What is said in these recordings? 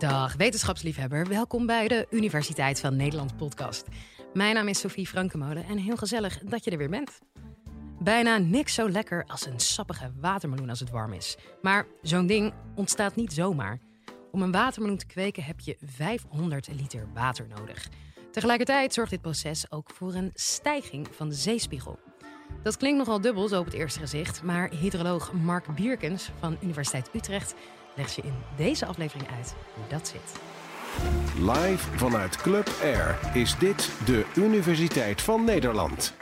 Dag wetenschapsliefhebber, welkom bij de Universiteit van Nederland podcast. Mijn naam is Sophie Frankemolen en heel gezellig dat je er weer bent. Bijna niks zo lekker als een sappige watermeloen als het warm is. Maar zo'n ding ontstaat niet zomaar. Om een watermeloen te kweken heb je 500 liter water nodig. Tegelijkertijd zorgt dit proces ook voor een stijging van de zeespiegel. Dat klinkt nogal dubbel zo op het eerste gezicht, maar hydroloog Mark Bierkens van Universiteit Utrecht legt je in deze aflevering uit hoe dat zit. Live vanuit Club Air is dit de Universiteit van Nederland.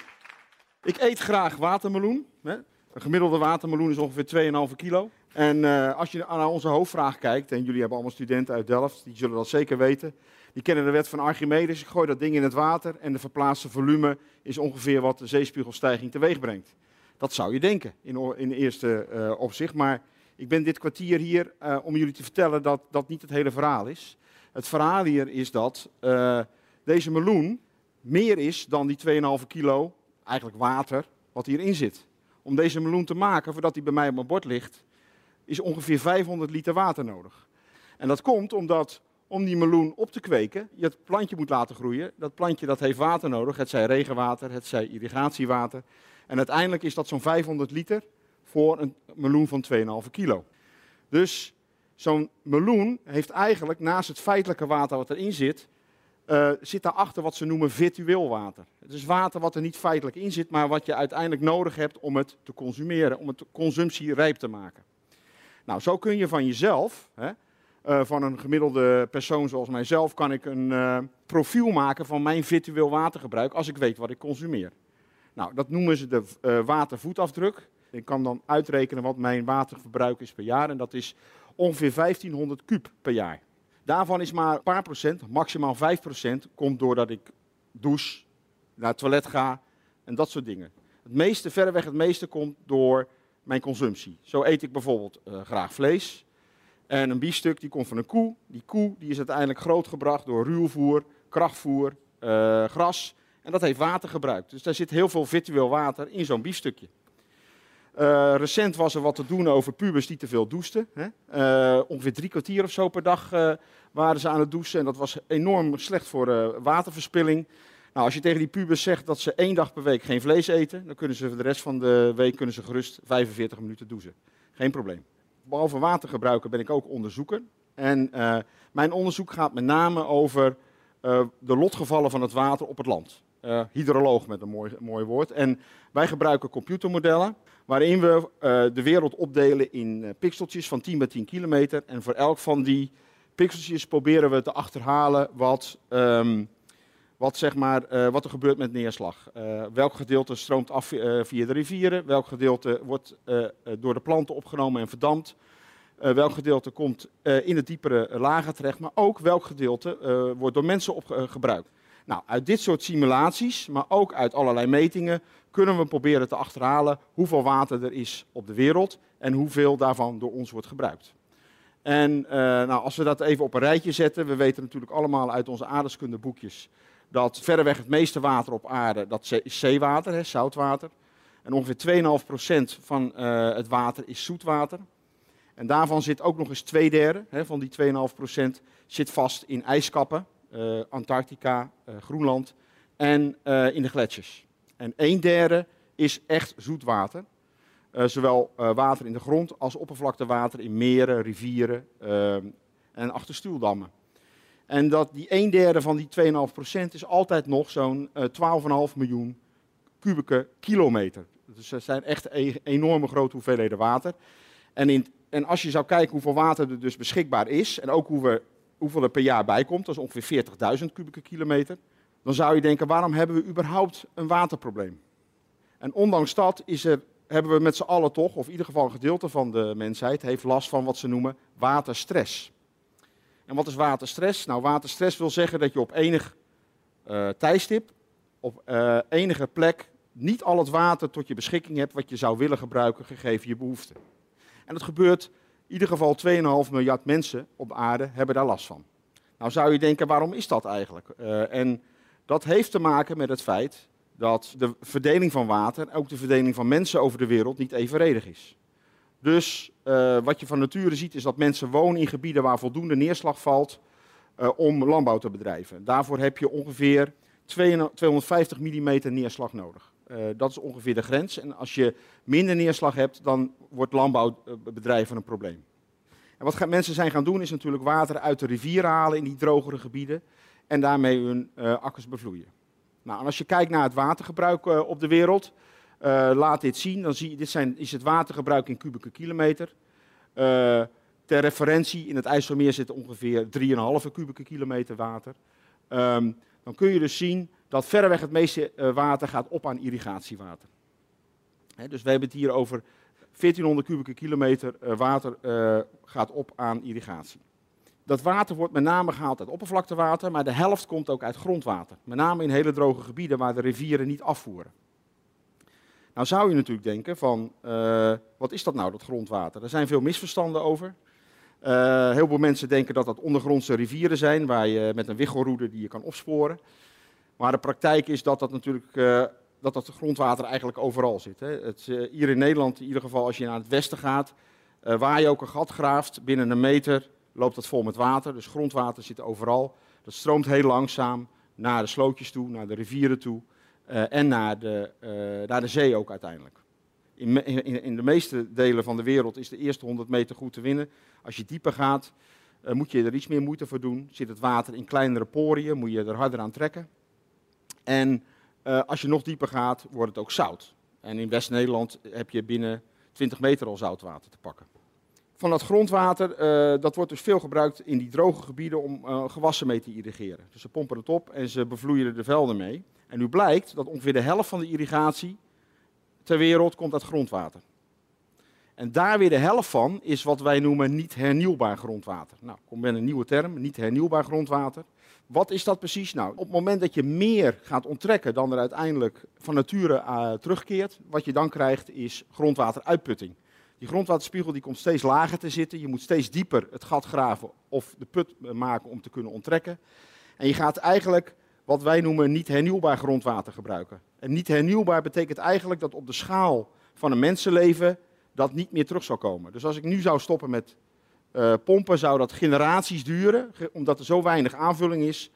Ik eet graag watermeloen. Hè. Een gemiddelde watermeloen is ongeveer 2,5 kilo. En uh, als je naar onze hoofdvraag kijkt, en jullie hebben allemaal studenten uit Delft, die zullen dat zeker weten. Die kennen de wet van Archimedes. Ik gooi dat ding in het water en de verplaatste volume is ongeveer wat de zeespiegelstijging teweeg brengt. Dat zou je denken in, in eerste uh, opzicht. Maar ik ben dit kwartier hier uh, om jullie te vertellen dat dat niet het hele verhaal is. Het verhaal hier is dat uh, deze meloen meer is dan die 2,5 kilo, eigenlijk water, wat hierin zit. Om deze meloen te maken, voordat hij bij mij op mijn bord ligt, is ongeveer 500 liter water nodig. En dat komt omdat om die meloen op te kweken, je het plantje moet laten groeien. Dat plantje dat heeft water nodig, het zij regenwater, het zij irrigatiewater. En uiteindelijk is dat zo'n 500 liter voor een meloen van 2,5 kilo. Dus zo'n meloen heeft eigenlijk naast het feitelijke water wat erin zit, uh, zit daarachter wat ze noemen virtueel water. Het is water wat er niet feitelijk in zit, maar wat je uiteindelijk nodig hebt om het te consumeren, om het consumptie rijp te maken. Nou, zo kun je van jezelf, hè, uh, van een gemiddelde persoon zoals mijzelf, kan ik een uh, profiel maken van mijn virtueel watergebruik als ik weet wat ik consumeer. Nou, dat noemen ze de watervoetafdruk. Ik kan dan uitrekenen wat mijn waterverbruik is per jaar en dat is ongeveer 1500 kub per jaar. Daarvan is maar een paar procent, maximaal 5 procent, komt doordat ik douche, naar het toilet ga en dat soort dingen. Het meeste, verreweg het meeste komt door mijn consumptie. Zo eet ik bijvoorbeeld uh, graag vlees. En een biefstuk die komt van een koe. Die koe die is uiteindelijk grootgebracht door ruwvoer, krachtvoer, uh, gras. En dat heeft water gebruikt. Dus daar zit heel veel virtueel water in zo'n biefstukje. Uh, recent was er wat te doen over pubers die te veel douchten. Uh, ongeveer drie kwartier of zo per dag uh, waren ze aan het douchen. En dat was enorm slecht voor waterverspilling. Nou, als je tegen die pubers zegt dat ze één dag per week geen vlees eten, dan kunnen ze de rest van de week kunnen ze gerust 45 minuten douchen. Geen probleem. Behalve watergebruiken ben ik ook onderzoeker. En mijn onderzoek gaat met name over de lotgevallen van het water op het land. Uh, hydroloog met een mooi, mooi woord. En wij gebruiken computermodellen waarin we uh, de wereld opdelen in uh, pixeltjes van 10 bij 10 kilometer. En voor elk van die pixeltjes proberen we te achterhalen wat, um, wat, zeg maar, wat er gebeurt met neerslag. welk gedeelte stroomt af via de rivieren, welk gedeelte wordt door de planten opgenomen en verdampt. welk gedeelte komt in het diepere lagen terecht, maar ook welk gedeelte wordt door mensen gebruikt. Nou, uit dit soort simulaties, maar ook uit allerlei metingen, kunnen we proberen te achterhalen hoeveel water er is op de wereld en hoeveel daarvan door ons wordt gebruikt. En uh, nou, als we dat even op een rijtje zetten, we weten natuurlijk allemaal uit onze aardeskundeboekjes dat verreweg het meeste water op aarde, dat is zeewater, hè, zoutwater. En ongeveer 2,5% van uh, het water is zoetwater. En daarvan zit ook nog eens twee derde hè, van die 2,5% zit vast in ijskappen Antarctica, uh, Groenland en uh, in de gletsjers. En een derde is echt zoetwater. zowel water in de grond als oppervlaktewater in meren, rivieren en achterstuwdammen. En dat die een derde van die 2,5% is altijd nog zo'n 12,5 miljoen kubieke kilometer. Dus dat zijn echt e enorme grote hoeveelheden water. En, in, en als je zou kijken hoeveel water er dus beschikbaar is, en ook hoe we hoeveel er per jaar bij komt, dat is ongeveer 40.000 kubieke kilometer, dan zou je denken, waarom hebben we überhaupt een waterprobleem? En ondanks dat is er, hebben we met z'n allen toch, of in ieder geval een gedeelte van de mensheid, heeft last van wat ze noemen waterstress. En wat is waterstress? Nou, waterstress wil zeggen dat je op enig uh, tijdstip, op uh, enige plek, niet al het water tot je beschikking hebt wat je zou willen gebruiken gegeven je behoeften. En dat gebeurt in ieder geval 2,5 miljard mensen op aarde hebben daar last van. Nou zou je denken, waarom is dat eigenlijk? Uh, en dat heeft te maken met het feit dat de verdeling van water, ook de verdeling van mensen over de wereld, niet evenredig is. Dus uh, wat je van nature ziet is dat mensen wonen in gebieden waar voldoende neerslag valt uh, om landbouw te bedrijven. Daarvoor heb je ongeveer 250 mm neerslag nodig. Uh, dat is ongeveer de grens. En als je minder neerslag hebt, dan wordt landbouwbedrijven een probleem. En wat mensen zijn gaan doen, is natuurlijk water uit de rivieren halen in die drogere gebieden en daarmee hun akkers bevloeien. Nou, en als je kijkt naar het watergebruik op de wereld, uh, laat dit zien. Dan zie je, dit zijn, is het watergebruik in kubieke kilometer. Uh, ter referentie, in het IJsselmeer zit ongeveer 3,5 kubieke kilometer water. Um, dan kun je dus zien dat verreweg het meeste uh, water gaat op aan irrigatiewater. Dus we hebben het hier over 1400 kubieke kilometer water gaat op aan irrigatie. Dat water wordt met name gehaald uit oppervlaktewater, maar de helft komt ook uit grondwater. Met name in hele droge gebieden waar de rivieren niet afvoeren. Nou zou je natuurlijk denken van, wat is dat nou, dat grondwater? Er zijn veel misverstanden over. Uh, heel veel mensen denken dat dat ondergrondse rivieren zijn, waar je met een wiggelroede die je kan opsporen. Maar de praktijk is dat dat natuurlijk uh, dat dat grondwater eigenlijk overal zit. Hè. Het, hier in Nederland, in ieder geval als je naar het westen gaat, waar je ook een gat graaft, binnen een meter loopt dat vol met water. Dus grondwater zit overal. Dat stroomt heel langzaam naar de slootjes toe, naar de rivieren toe. En naar de, naar de zee ook uiteindelijk. In, in, in, de meeste delen van de wereld is de eerste 100 meter goed te winnen. Als je dieper gaat, moet je er iets meer moeite voor doen. Zit het water in kleinere poriën, moet je er harder aan trekken. En als je nog dieper gaat, wordt het ook zout. En in West-Nederland heb je binnen 20 meter al zoutwater te pakken. Van dat grondwater, dat wordt dus veel gebruikt in die droge gebieden om gewassen mee te irrigeren. Dus ze pompen het op en ze bevloeien de velden mee. En nu blijkt dat ongeveer de helft van de irrigatie ter wereld komt uit grondwater. En daar weer de helft van is wat wij noemen niet hernieuwbaar grondwater. Nou, komt met een nieuwe term, niet hernieuwbaar grondwater. Wat is dat precies? Nou, op het moment dat je meer gaat onttrekken dan er uiteindelijk van nature uh, terugkeert, wat je dan krijgt is grondwateruitputting. Die grondwaterspiegel die komt steeds lager te zitten. Je moet steeds dieper het gat graven of de put maken om te kunnen onttrekken. En je gaat eigenlijk wat wij noemen niet hernieuwbaar grondwater gebruiken. En niet hernieuwbaar betekent eigenlijk dat op de schaal van een mensenleven dat niet meer terug zal komen. Dus als ik nu zou stoppen met uh, pompen, zou dat generaties duren, omdat er zo weinig aanvulling is,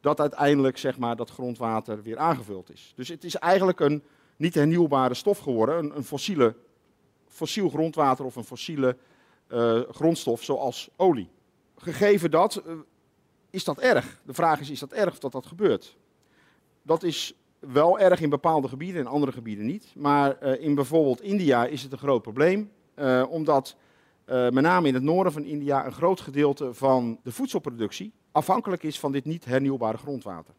dat uiteindelijk zeg maar, dat grondwater weer aangevuld is. Dus het is eigenlijk een niet hernieuwbare stof geworden, een, een fossiele, fossiel grondwater of een fossiele uh, grondstof zoals olie. Gegeven dat, uh, is dat erg? De vraag is, is dat erg dat dat gebeurt? Dat is wel erg in bepaalde gebieden, in andere gebieden niet. Maar in bijvoorbeeld India is het een groot probleem, omdat met name in het noorden van India een groot gedeelte van de voedselproductie afhankelijk is van dit niet hernieuwbare grondwater.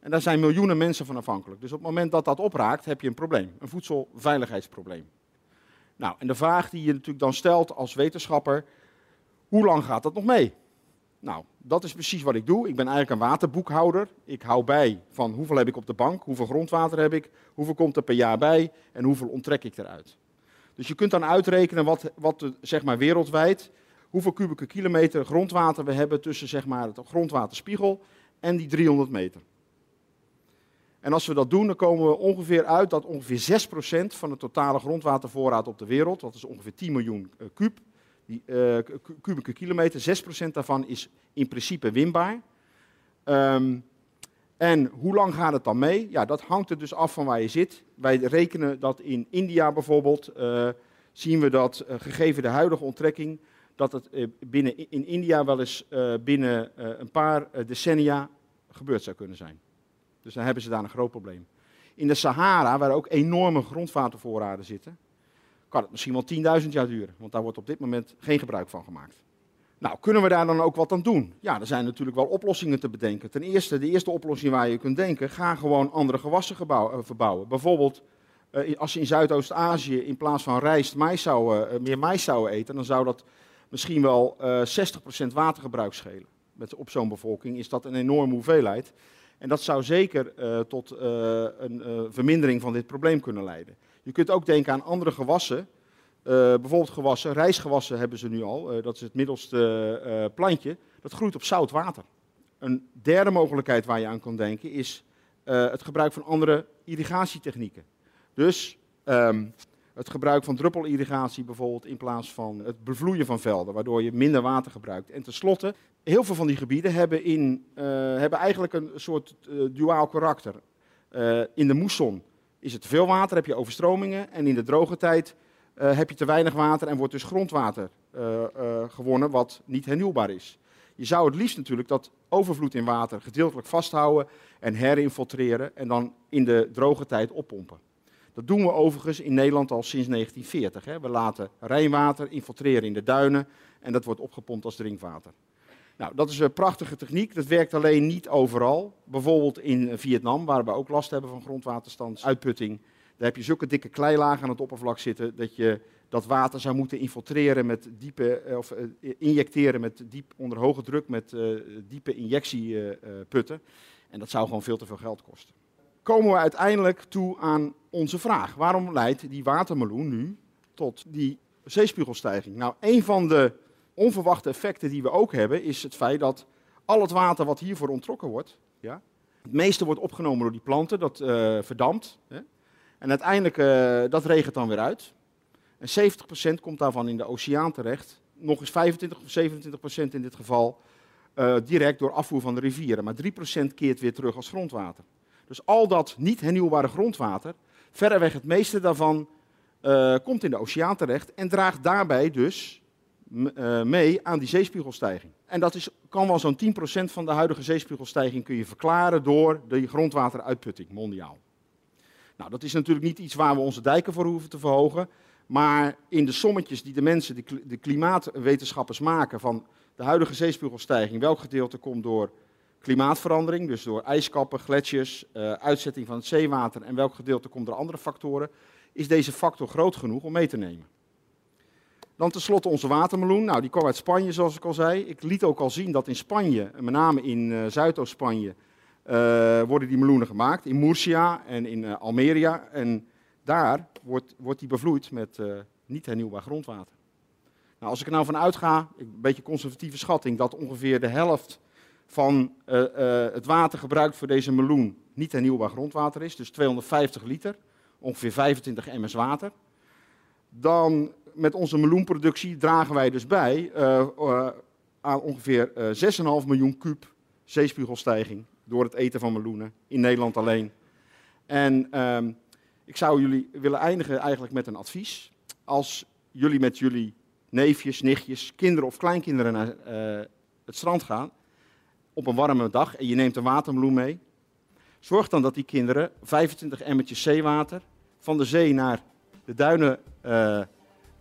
En daar zijn miljoenen mensen van afhankelijk. Dus op het moment dat dat opraakt, heb je een probleem, een voedselveiligheidsprobleem. Nou, en de vraag die je natuurlijk dan stelt als wetenschapper, hoe lang gaat dat nog mee? Nou, dat is precies wat ik doe. Ik ben eigenlijk een waterboekhouder. Ik hou bij van hoeveel heb ik op de bank, hoeveel grondwater heb ik, hoeveel komt er per jaar bij en hoeveel onttrek ik eruit. Dus je kunt dan uitrekenen wat, wat zeg maar wereldwijd, hoeveel kubieke kilometer grondwater we hebben tussen zeg maar, het grondwaterspiegel en die 300 meter. En als we dat doen, dan komen we ongeveer uit dat ongeveer 6% van de totale grondwatervoorraad op de wereld, dat is ongeveer 10 miljoen uh, kuub, die, uh, kubieke kilometer, 6% daarvan is in principe winbaar. Um, en hoe lang gaat het dan mee? Ja, dat hangt er dus af van waar je zit. Wij rekenen dat in India bijvoorbeeld, uh, zien we dat uh, gegeven de huidige onttrekking, dat het uh, binnen, in India wel eens binnen een paar decennia gebeurd zou kunnen zijn. Dus dan hebben ze daar een groot probleem. In de Sahara, waar ook enorme grondwatervoorraden zitten, kan het misschien wel 10.000 jaar duren, want daar wordt op dit moment geen gebruik van gemaakt. Nou, kunnen we daar dan ook wat aan doen? Ja, er zijn natuurlijk wel oplossingen te bedenken. Ten eerste, de eerste oplossing waar je kunt denken, ga gewoon andere gewassen uh, verbouwen. Bijvoorbeeld, uh, als je in Zuidoost-Azië in plaats van rijst mais zou, uh, meer mais zouden eten, dan zou dat misschien wel 60% watergebruik schelen. Met, op zo'n bevolking is dat een enorme hoeveelheid. En dat zou zeker tot een vermindering van dit probleem kunnen leiden. Je kunt ook denken aan andere gewassen. Uh, bijvoorbeeld gewassen, rijstgewassen hebben ze nu al. Uh, dat is het middelste uh, plantje. Dat groeit op zout water. Een derde mogelijkheid waar je aan kan denken is het gebruik van andere irrigatietechnieken. Dus um, het gebruik van druppelirrigatie bijvoorbeeld in plaats van het bevloeien van velden, waardoor je minder water gebruikt. En tenslotte, heel veel van die gebieden hebben, in, hebben eigenlijk een soort uh, duaal karakter. In de moesson is het veel water, heb je overstromingen. En in de droge tijd heb je te weinig water en wordt dus grondwater gewonnen, wat niet hernieuwbaar is. Je zou het liefst natuurlijk dat overvloed in water gedeeltelijk vasthouden en herinfiltreren en dan in de droge tijd oppompen. Dat doen we overigens in Nederland al sinds 1940. Hè. We laten rijnwater infiltreren in de duinen en dat wordt opgepompt als drinkwater. Nou, dat is een prachtige techniek. Dat werkt alleen niet overal. Bijvoorbeeld in Vietnam, waar we ook last hebben van grondwaterstandsuitputting. Daar heb je zulke dikke kleilagen aan het oppervlak zitten dat je dat water zou moeten infiltreren met diepe, eh, of eh, injecteren met diep, onder hoge druk met uh, diepe injectieputten. en dat zou gewoon veel te veel geld kosten. Komen we uiteindelijk toe aan onze vraag. Waarom leidt die watermeloen nu tot die zeespiegelstijging? Nou, een van de onverwachte effecten die we ook hebben, is het feit dat al het water wat hiervoor ontrokken wordt, ja, het meeste wordt opgenomen door die planten, dat verdampt. Hè, en uiteindelijk, uh, dat regent dan weer uit. En 70% komt daarvan in de oceaan terecht. Nog eens 25 of 27% in dit geval uh, direct door afvoer van de rivieren. Maar 3% keert weer terug als grondwater. Dus al dat niet hernieuwbare grondwater, verreweg het meeste daarvan, uh, komt in de oceaan terecht en draagt daarbij dus mee aan die zeespiegelstijging. En dat is, kan wel zo'n 10% van de huidige zeespiegelstijging kun je verklaren door de grondwateruitputting mondiaal. Nou, dat is natuurlijk niet iets waar we onze dijken voor hoeven te verhogen. Maar in de sommetjes die de mensen, de klimaatwetenschappers maken van de huidige zeespiegelstijging, welk gedeelte komt door klimaatverandering, dus door ijskappen, gletsjers, uh, uitzetting van het zeewater en welk gedeelte komt door andere factoren, is deze factor groot genoeg om mee te nemen. Dan tenslotte onze watermeloen. Nou, die kwam uit Spanje, zoals ik al zei. Ik liet ook al zien dat in Spanje, met name in uh, Zuidoost-Spanje, uh, worden die meloenen gemaakt. In Murcia en in uh, Almeria. En daar wordt, wordt die bevloeid met niet hernieuwbaar grondwater. Nou, als ik er nou van uitga, een beetje conservatieve schatting, dat ongeveer de helft van het water gebruikt voor deze meloen niet hernieuwbaar grondwater is, dus 250 liter, ongeveer 25 ms water, dan met onze meloenproductie dragen wij dus bij aan ongeveer uh, 6,5 miljoen kuub zeespiegelstijging door het eten van meloenen in Nederland alleen. En ehm, ik zou jullie willen eindigen eigenlijk met een advies. Als jullie met jullie neefjes, nichtjes, kinderen of kleinkinderen naar het strand gaan op een warme dag en je neemt een watermeloen mee, zorg dan dat die kinderen 25 emmertjes zeewater van de zee naar de duinen uh,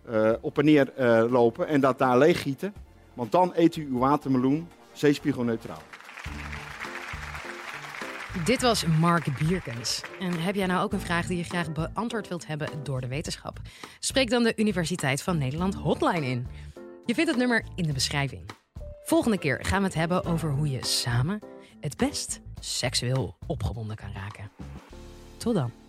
uh, op en neer lopen en dat daar leeggieten. Want dan eet u uw watermeloen zeespiegelneutraal. Dit was Mark Bierkens. En heb jij nou ook een vraag die je graag beantwoord wilt hebben door de wetenschap? Spreek dan de Universiteit van Nederland hotline in. Je vindt het nummer in de beschrijving. Volgende keer gaan we het hebben over hoe je samen het best seksueel opgewonden kan raken. Tot dan.